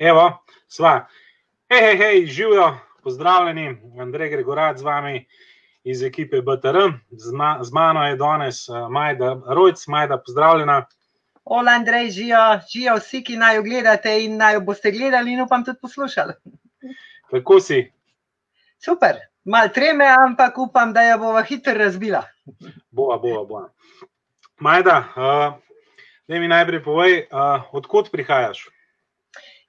Evo, sva. Hej, hej, hej, živijo, pozdravljeni, Andrej Gregorat z vami iz ekipe BTR. Z, ma, z mano je danes uh, Majda Rojc, Majda, pozdravljena. Ola, Andrej, živijo, živijo vsi, ki naj jo gledate in naj jo boste gledali in upam tudi poslušali. Kako si? Super, mal treme, ampak upam, da jo bova hitro razbila. Bova, bova, bova. Majda, uh, da mi najprej povej, uh, odkot prihajaš?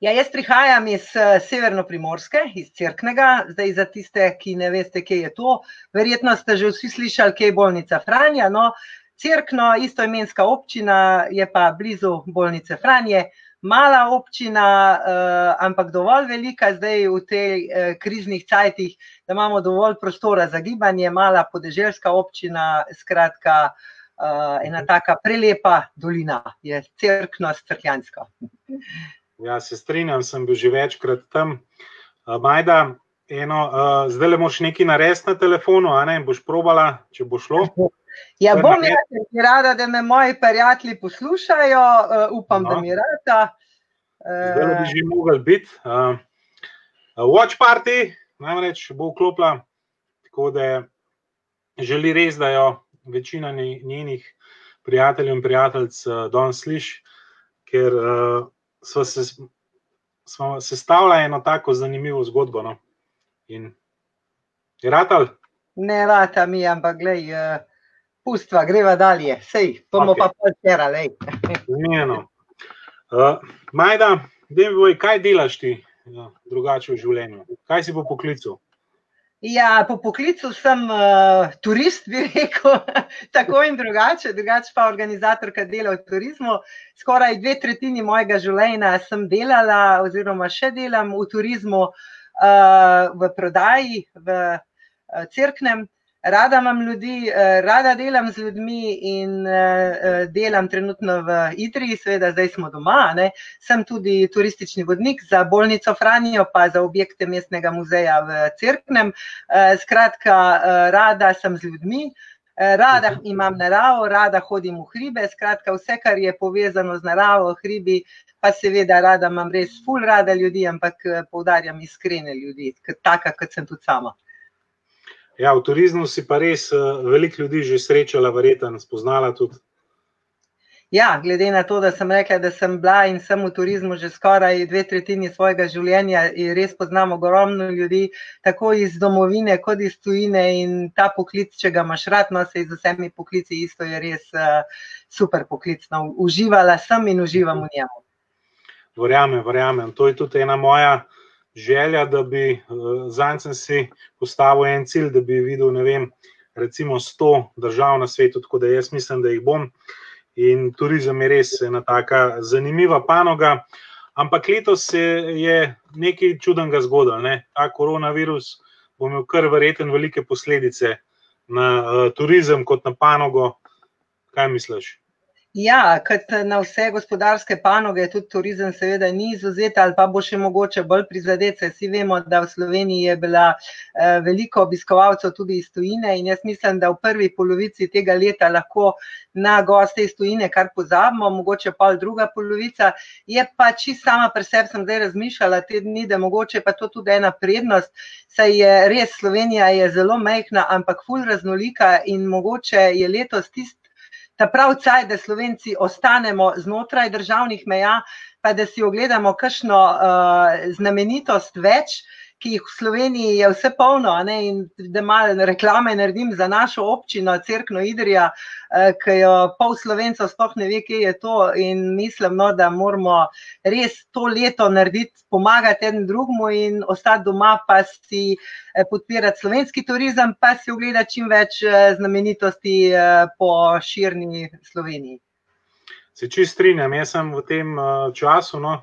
Ja, jaz prihajam iz uh, Severno-Primorske, iz Cerknega. Zdaj, za tiste, ki ne veste, kje je to, verjetno ste že vsi slišali, kje je bolnica Franja. No, Cerkno, istoimenska občina, je pa blizu bolnice Franje. Mala občina, uh, ampak dovolj velika zdaj v teh uh, kriznih cajtih, da imamo dovolj prostora za gibanje, mala podeželska občina, skratka, ena taka prelepa dolina, je crkno, strkljansko. Ja, se strinjam, sem bil že večkrat tam. Majda, eno, uh, zdaj le moš nekaj narediti na telefonu, a ne boš probala, če bo šlo. Ja, bom jaz rada, da me moji prijatelji poslušajo, uh, upam, no. da mi rada. Uh, zdaj bi že mogel biti. Uh, watch party, namreč bo vklopila, tako da želi res, da jo večina njenih prijateljev in prijateljic uh, danes sliši, ker uh, smo se smo sestavili eno tako zanimivo zgodbo. No? In je ratal? Ne rata mi, ampak glej, uh, pustva, greva dalje, sej, bomo okay. pa polterali. Zmenjeno. Uh, Majda, voj, kaj delaš ti ja, drugače v življenju? Kaj si po poklicu? Ja, po poklicu sem uh, turist, bi rekel, tako in drugače, drugače pa organizatorka dela v turizmu. Skoraj dve tretjini mojega življenja sem delala, oziroma še delam v turizmu, uh, v prodaji, v uh, crknem. Rada imam ljudi, eh, rada delam z ljudmi in eh, eh, delam trenutno v Idriji, seveda zdaj smo doma. Ne. Sem tudi turistični vodnik za bolnico Franjo, pa za objekte mestnega muzeja v Cerknem. Skratka, rada sem z ljudmi, rada imam naravo, rada hodim v hribe. Skratka, vse, kar je povezano z naravo, hribi, pa seveda rada imam res ful rada ljudi, ampak poudarjam iskrene ljudi, taka, kot sem tudi sama. Ja, v turizmu si pa res uh, veliko ljudi že srečala, verjetno spoznala tudi. Ja, glede na to, da sem rekla, da sem bila in sem v turizmu že skoraj dve tretjini svojega življenja in res poznam ogromno ljudi, tako iz domovine, kot iz tujine in ta poklic, če ga imaš rad, no se z vsemi poklici isto je res uh, super poklic. No, uživala sem in uživam v njemu. Verjamem, verjamem. To je tudi ena moja želja, da bi eh, zanj si postavil en cilj, da bi videl, ne vem, recimo 100 držav na svetu, tako da jaz mislim, da jih bom. In turizem je res ena taka zanimiva panoga. Ampak letos se je nekaj čudnega zgodilo. Ne? Ta koronavirus bo imel kar verjeten velike posledice na uh, turizem, kot na panogo. Kaj misliš? Ja, kot na vse gospodarske panoge, tudi turizem, seveda, ni izuzet, ali pa bo še mogoče bolj prizadet. Vsi vemo, da v Sloveniji je bila eh, veliko obiskovalcev tudi iz tujine in jaz mislim, da v prvi polovici tega leta lahko na goste iz tujine kar pozabimo, mogoče pa druga polovica. Je pa čisto sama pri sebi, sem zdaj razmišljala te dni, da mogoče pa to tudi ena prednost, saj je res Slovenija je zelo mehna, ampak ful raznolika in mogoče je letos tisti ta prav caj, da Slovenci ostanemo znotraj državnih meja, pa da si ogledamo kakšno uh, znamenitost več, ki jih v Sloveniji je vse polno, ne, in da malo reklame naredim za našo občino, Cerkno Idrija, uh, ki jo pol Slovencev sploh ne ve, kje je to in mislim, no, da moramo res to leto narediti, pomagati en drugmu in ostati doma, pa si uh, Eh, podpirati slovenski turizem, pa si ogledati čim več eh, znamenitosti eh, po širni Sloveniji. Se čist strinjam, jaz sem v tem času no,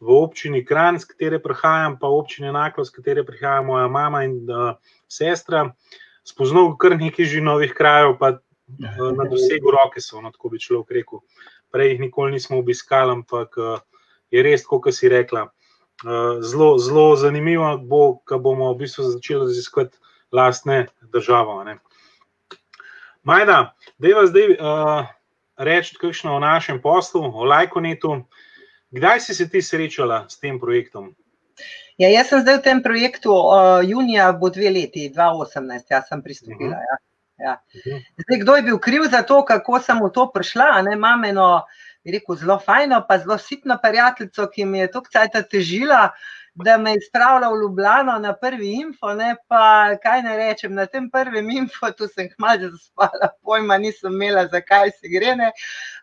v občini Kran, z katere prihajam, pa v občini Naklo, z katere prihaja moja mama in uh, sestra, spoznal kar nekaj že novih krajev, pa uh, na dosegu roke so, no, tako bi človek rekel. Prej jih nikoli nismo obiskali, ampak uh, je res, kot si rekla. Eh, zelo, zelo zanimivo bo, ko bomo v bistvu začeli raziskovati lastne države. Majda, da je zdaj uh, reči, kakšno o našem poslu, o Lajkonetu. Kdaj si se ti srečala s tem projektom? Ja, jaz sem zdaj v tem projektu, uh, junija bo dve leti, 2018, jaz sem pristopila. Uh -huh. ja. Ja. Zdaj, kdo je bil kriv za to, kako sem v to prišla? Ne, imam eno, rekel, zelo fajno, pa zelo sitno prijateljico, ki mi je to kcajta težila. Uh, da me je spravila v Ljubljano na prvi info, ne pa kaj ne rečem. Na tem prvem info, tu sem hmalo zaspala, pojma nisem imela, zakaj se gre. Ne.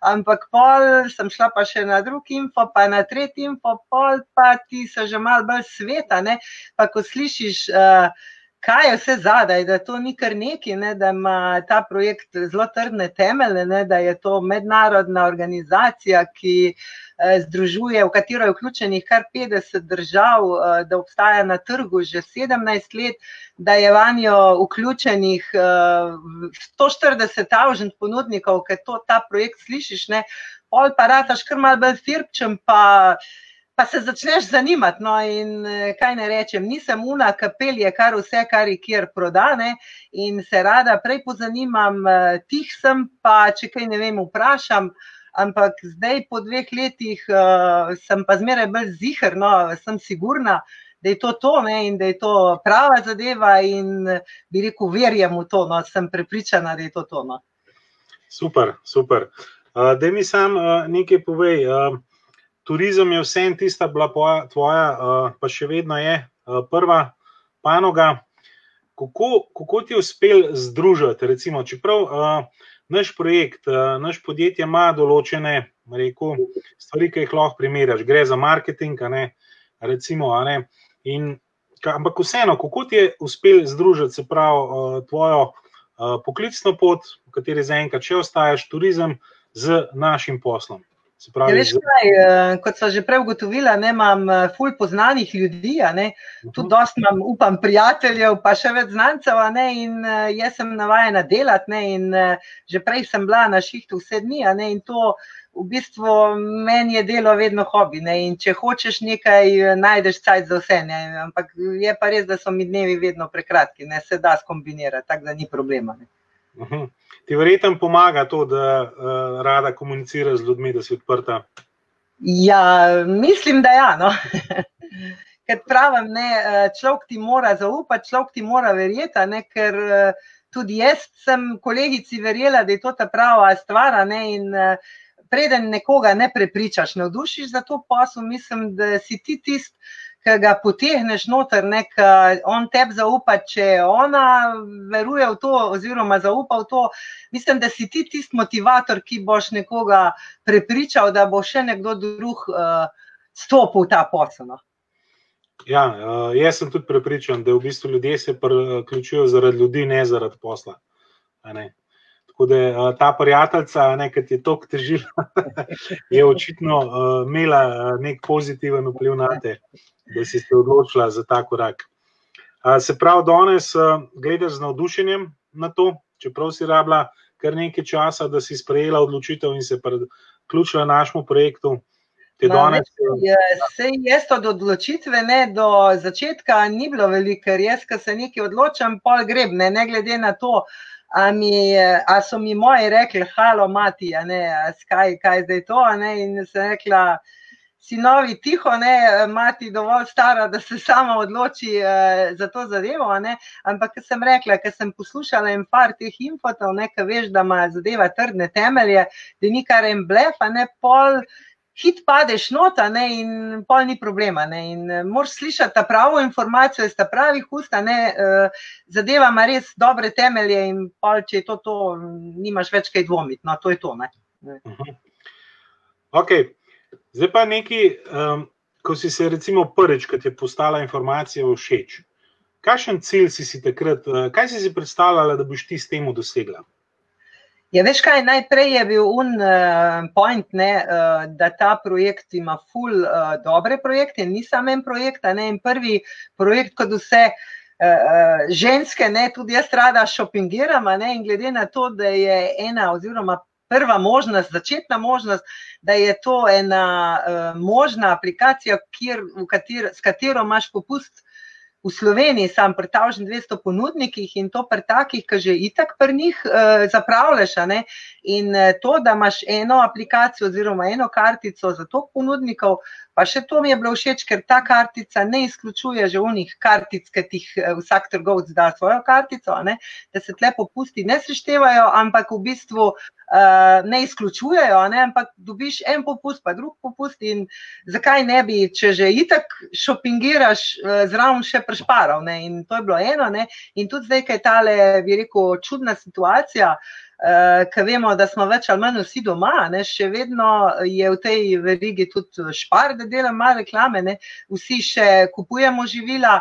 Ampak pol sem šla pa še na drugi info, pa na tretji info, pol pa ti so že malo bolj sveta. Ne. Pa ko slišiš. Uh, Kaj je vse zadaj, da to ni kar neki, ne, da ima ta projekt zelo trdne temelje, ne, da je to mednarodna organizacija, ki Eh, združuje, v katero je vključenih kar 50 držav, eh, da obstaja na trgu že 17 let, da je vanjo vključenih 140 eh, avžent ponudnikov, ker to ta projekt slišiš, ne, pol pa rataš kar mal bolj firpčem, pa, pa se začneš zanimati. No, in kaj ne rečem, nisem una kapelje, kar vse, kar je kjer prodane in se rada prej pozanimam, tih sem pa, če kaj ne vem, vprašam, ampak zdaj, po dveh letih, uh, sem pa zmeraj bolj zihrna, sem sigurna, da je to to ne, in da je to prava zadeva. In bi rekel, verjam v to, no, sem prepričana, da je to to. No. Super, super. Uh, da mi sam uh, nekaj povej. Uh, turizem je vsem tista, bila tvoja, uh, pa še vedno je uh, prva panoga. Kako, kako ti je uspel združiti, recimo, čeprav uh, naš projekt, eh, naš podjetje ima določene rekel, stvari, ki jih lahko primerjaš. Gre za marketing, ne, recimo, ne, in, ampak vseeno, kako ti je uspel združiti se pravi eh, tvojo eh, poklicno pot, v kateri zaenkrat še ostaješ, turizem z našim poslom. Pravi, ja, veš, kaj, kot so že prej ugotovila, ne, imam ful poznanih ljudi, ne, uh -huh. tudi dosta imam, upam, prijateljev, pa še več znancev. Ne, in jaz sem navajena delati. Ne, in, že prej sem bila na šihtu vse dni. Ne, in to v bistvu meni je delo vedno hobi. Ne, in če hočeš nekaj, najdeš cajt za vse. Ne, ampak je pa res, da so mi dnevi vedno prekratki, ne se da skombinirati, tako da ni problema. Uh -huh. Ti verjetno pomaga to, da uh, rada komuniciraš z ljudmi, da si odprta? Ja, mislim, da ja. No. Ker pravim, ne, eh, človek ti mora zaupati, človek ti mora verjeti, ne, ker eh, tudi jaz sem kolegici verjela, da je to ta prava stvar. Ne, in preden nekoga ne prepričaš, ne vdušiš za to posel, mislim, da si ti tisti ki ga potegneš noter, nek on tebi zaupa, če ona veruje v to, oziroma zaupa v to. Mislim, da si ti tisti motivator, ki boš nekoga prepričal, da bo še nekdo drug uh, stopil v ta posel. No. Ja, uh, jaz sem tudi prepričan, da v bistvu ljudje se priključujejo zaradi ljudi, ne zaradi posla. Ne? Tako da uh, ta prijateljica, ki je to težila, je očitno uh, imela nek pozitiven vpliv na te da si se odločila za ta korak. Se pravi, danes gledaš z navdušenjem na to, čeprav si rabila kar nekaj časa, da si sprejela odločitev in se priključila našemu projektu. Danes, se jaz od odločitve, ne, do začetka, ni bilo veliko, ker jaz, ki se nekaj odločam, pol greb, ne, ne glede na to, ali so mi moji rekli, halo, mati, ne, skaj, kaj zdaj to. Ne, in sem rekla, sinovi tiho, ne, mati dovolj stara, da se sama odloči eh, za to zadevo. Ne. Ampak, ker sem rekla, ker sem poslušala en par teh infotov, nekaj veš, da ima zadeva trdne temelje, da ni kar en blef, a ne pol. Hit padeš nota ne, in pol ni problema. Ne, in eh, moraš slišati ta pravo informacijo iz ta pravih usta. Ne, uh, zadeva ima res dobre temelje in pol, če je to, to nimaš več kaj dvomiti. No, to je to. Ne. Uh mhm. -huh. okay. Zdaj pa nekaj, um, ko si se recimo prvič, ko ti je postala informacija všeč. Kakšen cilj si si takrat, uh, kaj si si predstavljala, da boš ti s tem dosegla? Ja, veš kaj, najprej je bil un uh, point, ne, uh, da ta projekt ima ful uh, dobre projekte, ni samo en projekt, ne en prvi projekt, kot vse uh, ženske, ne, tudi jaz rada šopingiram, ne, in glede na to, da je ena oziroma prva možnost, začetna možnost, da je to ena uh, možna aplikacija, kjer, kater, s katero imaš popust v Sloveniji sam pri 1200 ponudnikih in to pri takih, ki že itak pri njih uh, zapravljaš. In uh, to, da imaš eno aplikacijo oziroma eno kartico za to ponudnikov, pa še to mi je bilo všeč, ker ta kartica ne izključuje že unih kartic, ki ti uh, vsak trgovec da svojo kartico, ne? da se tle popusti ne seštevajo, ampak v bistvu uh, ne izključujejo, ne? ampak dobiš en popust, pa drug popust. In zakaj ne bi, če že itak šopingiraš, uh, zraven še prešparal. Ne? In to je bilo eno. Ne? In tudi zdaj, kaj je tale, bi rekel, čudna situacija. Uh, Ker vemo, da smo več ali manj vsi doma, ne? še vedno je v tej verigi tudi špar, da delamo malo reklame, ne? vsi še kupujemo živila,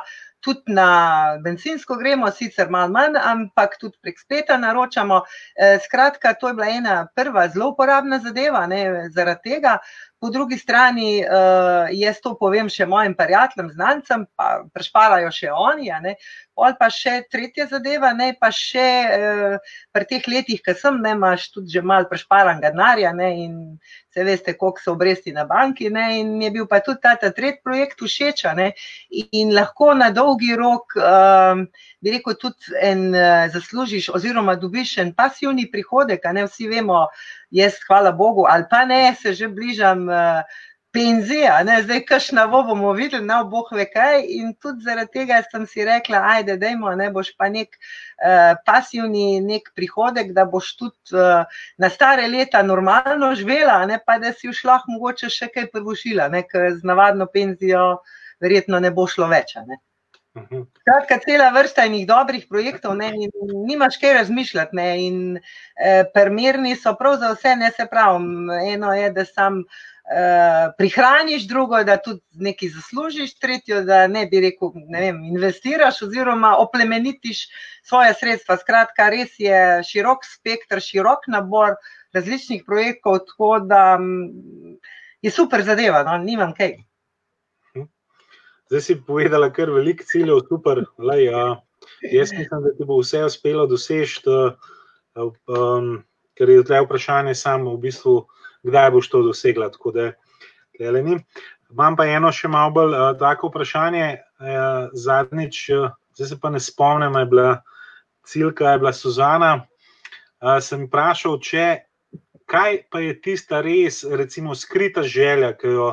tudi na benzinsko gremo, sicer malo manj, ampak tudi prek spleta naročamo. Eh, skratka, to je bila ena prva zelo uporabna zadeva, ne, zaradi tega. Po drugi strani, uh, jaz to povem še mojim prijateljem, znancem, pa prešparajo še oni. Ali pa še tretja zadeva, ne pa še uh, pri teh letih, ki sem, ne imaš tudi že malo prešparan denarja in se veste, koliko so obresti na banki. Ne, in je bil pa tudi ta, ta tretji projekt všeč. In lahko na dolgi rok, uh, bi rekel, tudi en uh, zaslužiš, oziroma dobiš en pasivni prihodek. Vsi vemo, jaz, hvala Bogu, ali pa ne, se že bližam uh, penziji, zdaj kašna bo, bomo videli, na oboh ve kaj. In tudi zaradi tega sem si rekla, ajde, dajmo, ne boš pa nek uh, pasivni nek prihodek, da boš tudi uh, na stare leta normalno živela, ne pa da si šla mogoče še kaj prvošila, ker z navadno penzijo verjetno ne bo šlo več. Ne. Mhm. Skratka, cela vrsta enih dobrih projektov, ne, in nimaš kaj razmišljati. Ne, in eh, primerni so prav za vse, ne se pravi. Eno je, da sam eh, prihraniš, drugo je, da tudi nekaj zaslužiš, tretjo, da ne bi rekel, ne vem, investiraš oziroma oplemenitiš svoje sredstva. Skratka, res je širok spektr, širok nabor različnih projektov, tako da mm, je super zadeva, no, nimam kaj. Zdaj si povedala, kar veliko ciljev, super. Lej, a, jaz mislim, da ti bo vse uspelo doseči, um, ker je tukaj vprašanje samo, v bistvu, kdaj boš to dosegla. Da, Imam pa eno še malo bolj uh, tako vprašanje. Uh, zadnjič, uh, zdaj se pa ne spomnim, je bila ciljka, je bila Suzana. Uh, sem vprašal, če, kaj pa je tista res, recimo, skrita želja, ki jo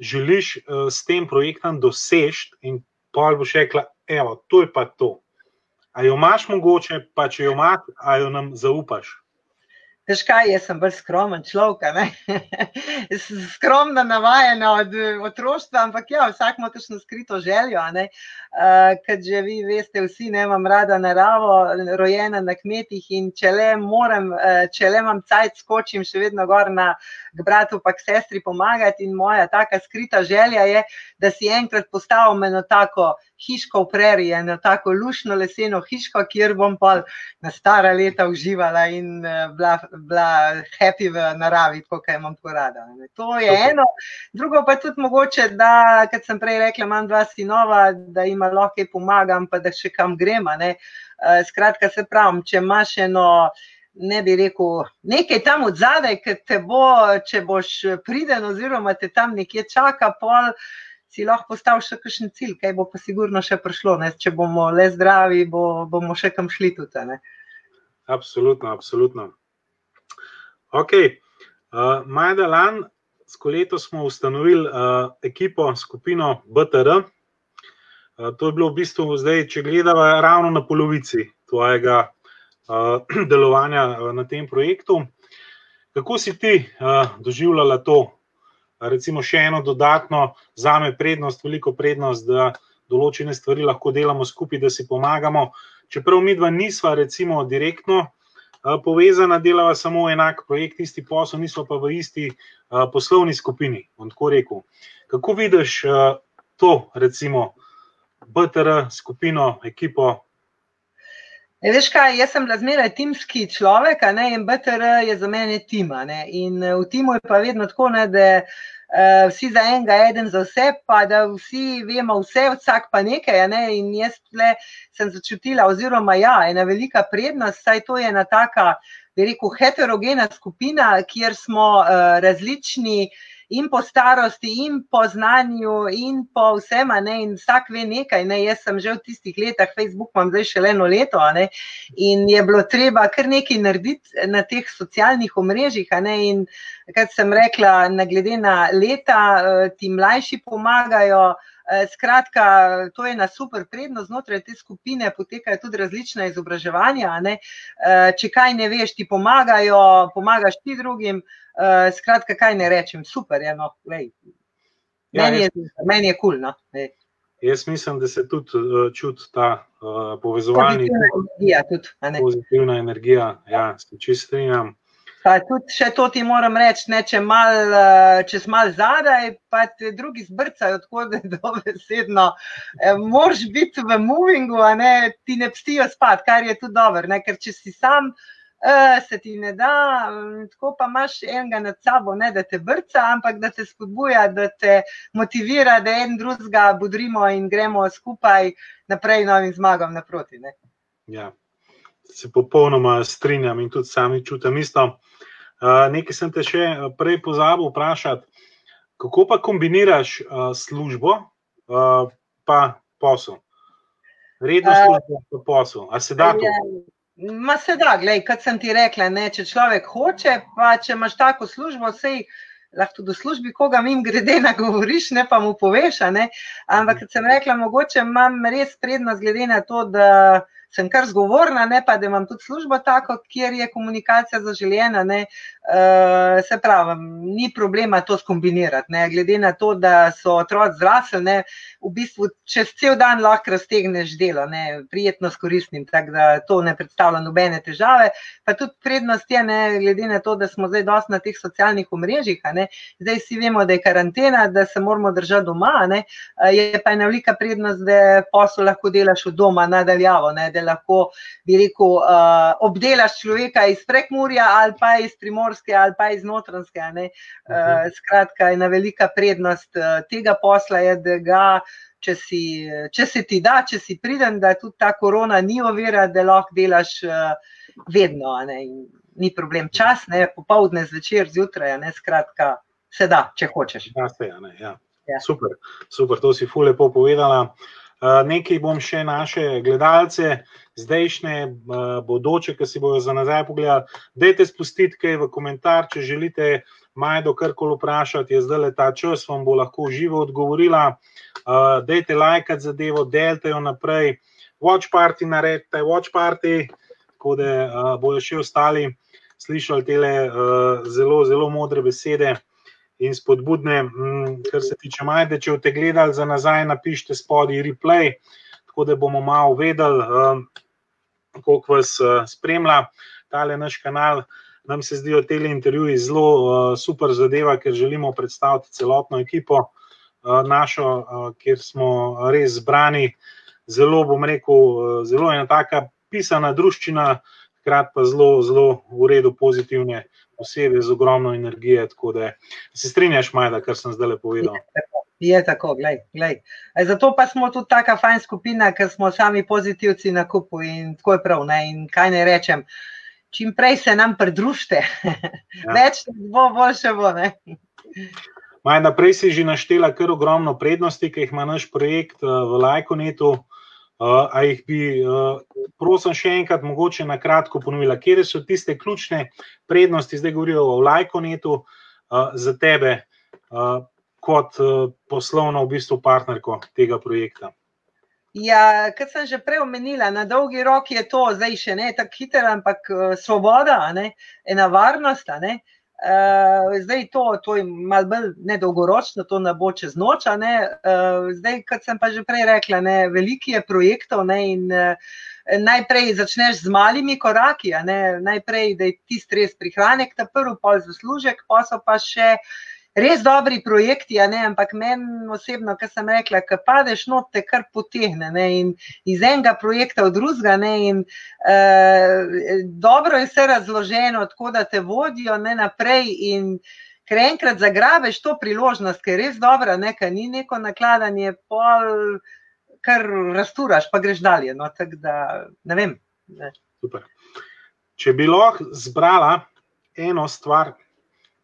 želiš uh, s tem projektom doseči, in pol boš rekla, evo, to je pa to. A jo imaš mogoče, pa če jo imaš, a jo nam zaupaš? Veš kaj, jaz sem bolj skromen človek, skromna navajena od otroštva, ampak ja, vsak ima kakšno skrito željo. Uh, Ker že vi veste, vsi ne imam rada naravo, rojena na kmetih in če le morem, uh, če le imam cajt, skočim še vedno gor na k bratu, pa k sestri pomagati. In moja taka skrita želja je, da si enkrat postavim eno tako hiško v preriji, eno tako lušno leseno hiško, kjer bom pa na stara leta uživala in bila bila happy v naravi, kot je imam to rada. Ne. To je Super. eno. Drugo pa je tudi mogoče, da, kot sem prej rekla, imam dva sinova, da jim lahko pomagam, pa da še kam gremo. Ne. Uh, skratka, se pravim, če imaš eno. Ne bi rekel, nekaj tam od zadaj, ki te bo, če boš priden, oziroma te tam nekje čaka, pol si lahko postavil še kakšen cilj, kaj bo pa sigurno še prišlo. Ne? Če bomo le zdravi, bo, bomo še kam šli tudi. Ne? Absolutno, absolutno. Ok, uh, Majda Lan, s leto smo ustanovili uh, ekipo, skupino BTR. Uh, to je bilo v bistvu zdaj, če gledamo, ravno na polovici tvojega uh, delovanja na tem projektu. Kako si ti uh, doživljala to? Recimo, še eno dodatno, za me prednost, veliko prednost, da določene stvari lahko delamo skupaj, da si pomagamo. Čeprav mi dva nisva, recimo, direktno uh, povezana, delava samo enak projekt, isti posel, nismo pa v isti poslovni skupini. Kako vidiš to, recimo, BTR skupino, ekipo? E, veš kaj, jaz sem zmeraj timski človek, ne, in BTR je za mene tim. In v timu je pa vedno tako, ne, da uh, vsi za enega, eden za vse, pa da vsi vemo vse, vsak pa nekaj. Ne? In jaz tle sem začutila, oziroma ja, ena velika prednost, saj to je ena taka, bi rekel, heterogena skupina, kjer smo uh, različni. In po starosti, in po znanju, in po vsem, in vsak ve nekaj. Ne? Jaz sem že v tistih letih, Facebook imam zdaj še eno leto, in je bilo treba kar nekaj narediti na teh socialnih omrežjih. In kot sem rekla, ne glede na leta, eh, ti mlajši pomagajo. Eh, skratka, to je ena super prednost, znotraj te skupine potekajo tudi različna izobraževanja. Ne? Eh, če kaj ne veš, ti pomagajo, pomagaš ti drugim. Eh, skratka, kaj ne rečem, super je. No? Ja, meni, je meni je kul. Cool, no? Jaz mislim, da se tudi čuti ta uh, povezovanje. Pozitivna energija. Tudi, pozitivna energija, ja, se čisto strinjam. Pa tudi še to ti moram reči, ne, če mal, eh, če si mal zadaj, pa ti drugi zbrcajo, tako da je dobesedno. E, Moraš biti v movingu, a ne ti ne pstijo spat, kar je tudi dobro. Ne, ker če si sam, uh, se ti ne da, tako pa imaš enega nad sabo, ne da te brca, ampak da te spodbuja, da te motivira, da en drugega budrimo in gremo skupaj naprej novim zmagam naproti. Ne. Ja. Se popolnoma strinjam in tudi sami čutim isto. Uh, nekaj sem te še eh, prej pozabil vprašati, kako pa kombiniraš uh, službo uh, pa posel? Redno službo pa posel. A se da to? Ma se da, gledaj, kot sem ti rekla, ne, če človek hoče, pa če imaš tako službo, sej lahko tudi v službi, koga mi grede nagovoriš, ne pa mu poveš. Ne? Ampak, kot sem rekla, mogoče imam res prednost glede na to, da sem kar zgovorna, ne pa da imam tudi službo tako, kjer je komunikacija zaželjena. Uh, se pravi, ni problema to skombinirati. Ne? Glede na to, da so otroci zrasli, v bistvu čez cel dan lahko raztegneš delo, ne? prijetno s koristnim, tako da to ne predstavlja nobene težave. Pa tudi prednost je, ne? glede na to, da smo zdaj dosti na teh socialnih omrežjih, zdaj vsi vemo, da je karantena, da se moramo držati doma. Ne? Je pa ena velika prednost, da posel lahko delaš od doma nadaljavo. Ne? Lahko, bi rekel, uh, obdelaš človeka iz prekmurja ali pa iz primorske ali pa iz notranske. Uh, skratka, ena velika prednost uh, tega posla je, da ga. Če, si, če se ti da, če si priden, da tudi ta korona ni ovira, da lahko delaš vedno, ni problem. Čas, ne, popoldne, zvečer, zjutraj, ne, skratka, se da, če hočeš. Ja, se, ja, ja. Ja. Super, super, to si fule lepo povedala. Eh, nekaj bom še naše gledalce, zdajšnje, eh, bodoče, ki si bodo za nazaj pogledali. Dajte spustiti kaj v komentar, če želite majdo karkoli vprašati, je zdaj le ta čas, vam bo lahko živo odgovorila. Eh, dajte lajkati zadevo, delite jo naprej. Watch party naredite, watch party, tako da bojo še ostali slišali te zelo, zelo modre besede in spodbudne, mm, kar se tiče majde. Če boste gledali za nazaj, napišite spodaj replay, tako da bomo malo vedeli, um, koliko vas uh, spremlja tale naš kanal. Nam se zdijo te intervjuji zelo uh, super zadeva, ker želimo predstaviti celotno ekipo uh, našo, kjer smo res zbrani. Zelo bom rekel, zelo ena taka pisana druščina, hkrati pa zelo, zelo v redu pozitivne posebej z ogromno energije. Da, se strinjaš, Majda, kar sem zdaj le povedal. Je tako, glej, glej. E, zato pa smo tudi tako fajn skupina, ker smo sami pozitivci na kupu in tako je prav. Ne? In kaj ne rečem, čim prej se nam pridružite, ja. več bo, boljše bo. Majda, prej si že naštela kar ogromno prednosti, ki jih ima naš projekt eh, v Lajkonetu. Uh, a jih bi, uh, prosim, še enkrat, mogoče na kratko ponovila, kje so tiste ključne prednosti, zdaj govorijo o Lajkonetu, uh, za tebe, uh, kot uh, poslovno v bistvu partnerko tega projekta. Ja, kot sem že prej omenila, na dolgi rok je to zdaj še ne tako hitro, ampak svoboda, ne, ena varnost. Ne, uh, zdaj to, to je malo bolj nedolgoročno, to ne bo čez noč. Ne? Uh, zdaj, kot sem pa že prej rekla, ne, veliki je projektov ne, in uh, najprej začneš z malimi koraki, najprej da je ti stres prihranek, ta prvi pol zaslužek, pa so pa še uh, res dobri projekti, ne, ampak meni osebno, kar sem rekla, ki padeš not, te kar potegne ne, in iz enega projekta v drugega. Ne, in, uh, dobro je vse razloženo, tako da te vodijo ne, naprej. In, Ker enkrat zagrabeš to priložnost, ker je res dobra, nekaj ni neko nakladanje, pol, kar rasturaš, pa greš dalje. No, da, ne vem, ne. Če bi lahko zbrala eno stvar,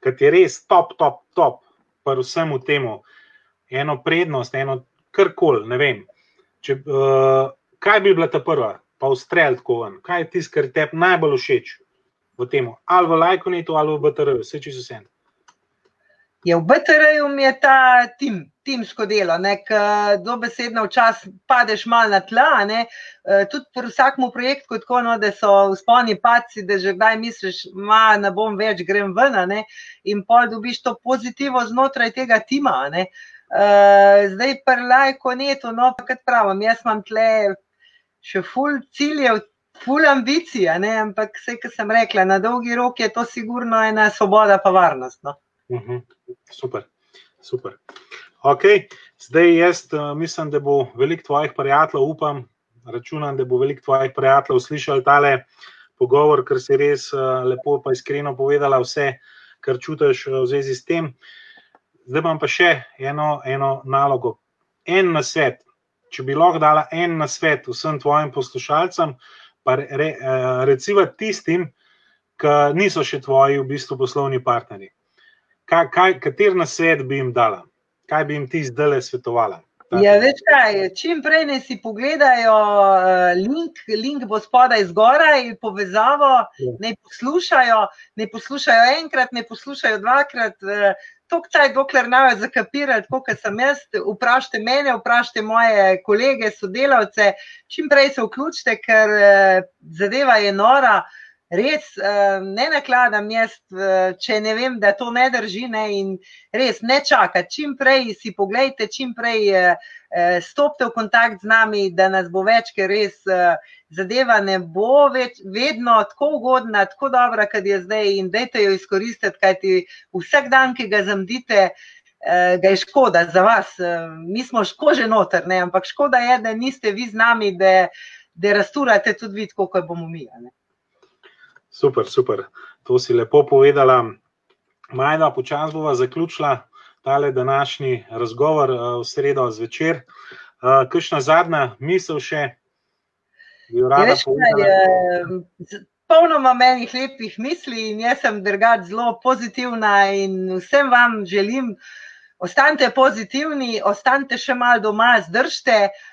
ki je res top, top, top pa vsemu temu eno prednost, eno karkoli, ne vem. Če, uh, kaj bi bila ta prva, pa ustrel tako ven, kaj je tisto, kar ti najbolj všeč v tem, ali v Lajkonetu, ali v BTR, vse čisto vse. Je v BTR-ju je ta tim, timsko delo, dobesedno včasih padeš malo na tla. Ne? E, tudi pri vsakem projektu, tako no, da so vzponi paci, da že kdaj misliš, da ne bom več, grem ven. Ne? In pol dobiš to pozitivno znotraj tega tima. Ne? Uh, zdaj, prelaj, ko ne to, no, pa kaj pravim, jaz imam tle še ful ciljev, ful ambicije, ampak vse, kar sem rekla, na dolgi rok je to sigurno ena svoboda, pa varnost. No. Uh mhm. Super, super. Okay. Zdaj, jaz uh, mislim, da bo veliko tvojih prijateljev, upam, računam, da bo veliko tvojih prijateljev slišal tale pogovor, ker si res uh, lepo in iskreno povedala vse, kar čutiš uh, v zvezi s tem. Zdaj imam pa še eno, eno nalogo, en na svet. Če bi lahko dala en na svet vsem tvojim poslušalcem, pa re, recimo tistim, ki niso še tvoji v bistvu poslovni partnerji kaj, kaj, kater na svet bi jim dala, kaj bi jim ti zdaj le svetovala? Ja, več kaj, čim prej ne si pogledajo uh, link, link bo spodaj zgoraj, povezavo, ja. ne poslušajo, ne poslušajo enkrat, ne poslušajo dvakrat. Tok čaj, dokler ne bojo zakapirali, kot sem jaz, vprašajte mene, vprašajte moje kolege, sodelavce, čim prej se vključite, ker uh, zadeva je nora. Uh, res uh, ne nakladam jaz, uh, če ne vem, da to ne drži. Ne, in res ne čakati, čim prej si pogledajte, čim prej uh, stopite v kontakt z nami, da nas bo več, ker res zadeva ne bo več, vedno tako ugodna, tako dobra, kot je zdaj. In dajte jo izkoristiti, kajti vsak dan, ki ga zamdite. Ga je škoda za vas, mi smo škože noter, ne? ampak škoda je, da niste vi z nami, da, da rasturate tudi vi, kot bomo mi. Ne? Super, super. To si lepo povedala. Majda, počasi bova zaključila tale današnji razgovor uh, v sredo zvečer. Uh, Kakšna zadnja misel še? Polno imam enih lepih misli in jaz sem drugač zelo pozitivna in vsem vam želim, ostanite pozitivni, ostanite še malo doma, zdržite. Uh, Eh,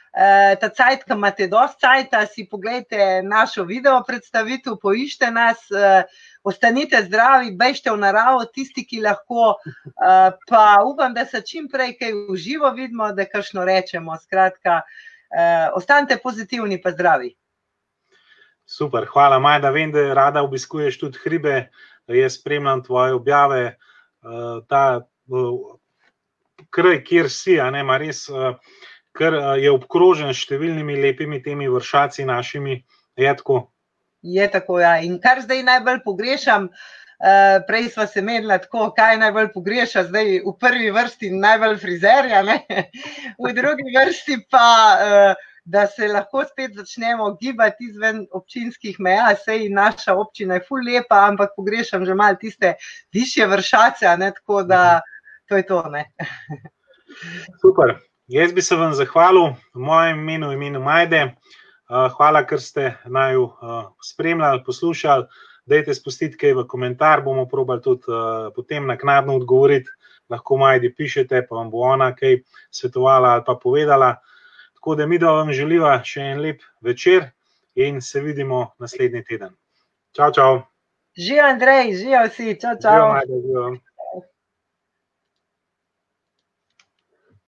ta cajt, ki imate dosti cajta, si pogledajte našo video predstavitev, poiščite nas, uh, ostanite zdravi, bežite v naravo, tisti, ki lahko, uh, pa upam, da se čim prej kaj v živo vidimo, da kakšno rečemo. Skratka, uh, ostanite pozitivni, pa zdravi. Super, hvala, Maj, da vem, da rada obiskuješ tudi hribe, jaz spremljam tvoje objave. Uh, ta uh, kraj, kjer si, a ne, ima res. Ker je obkrožen s številnimi lepimi temi vršaci, našimi jedko. Je tako, ja. In kar zdaj najbolj pogrešam, uh, prej smo se menili, tako, kaj najbolj pogreša, zdaj v prvi vrsti najbolj frizerja, ne? v drugi vrsti pa. Uh, Da se lahko spet začnemo gibati izven občinskih meja, sej naša občina je ful lepa, ampak pogrešam že malo tiste više vršace, ne, tako da to je to. Ne. Super. Jaz bi se vam zahvalil v mojem imenu, v imenu Majde. Hvala, ker ste naj eh, spremljali, poslušali. Dajte spustiti kaj v komentar, bomo probali tudi uh, potem naknadno odgovoriti. Lahko majdi pišete, pa vam bo ona kaj svetovala ali pa povedala. Tako da mi da vam želiva še en lep večer in se vidimo naslednji teden. Čau, čau. Živijo, Andrej, živijo vsi, čau, čau. Živijo, majde, živijo.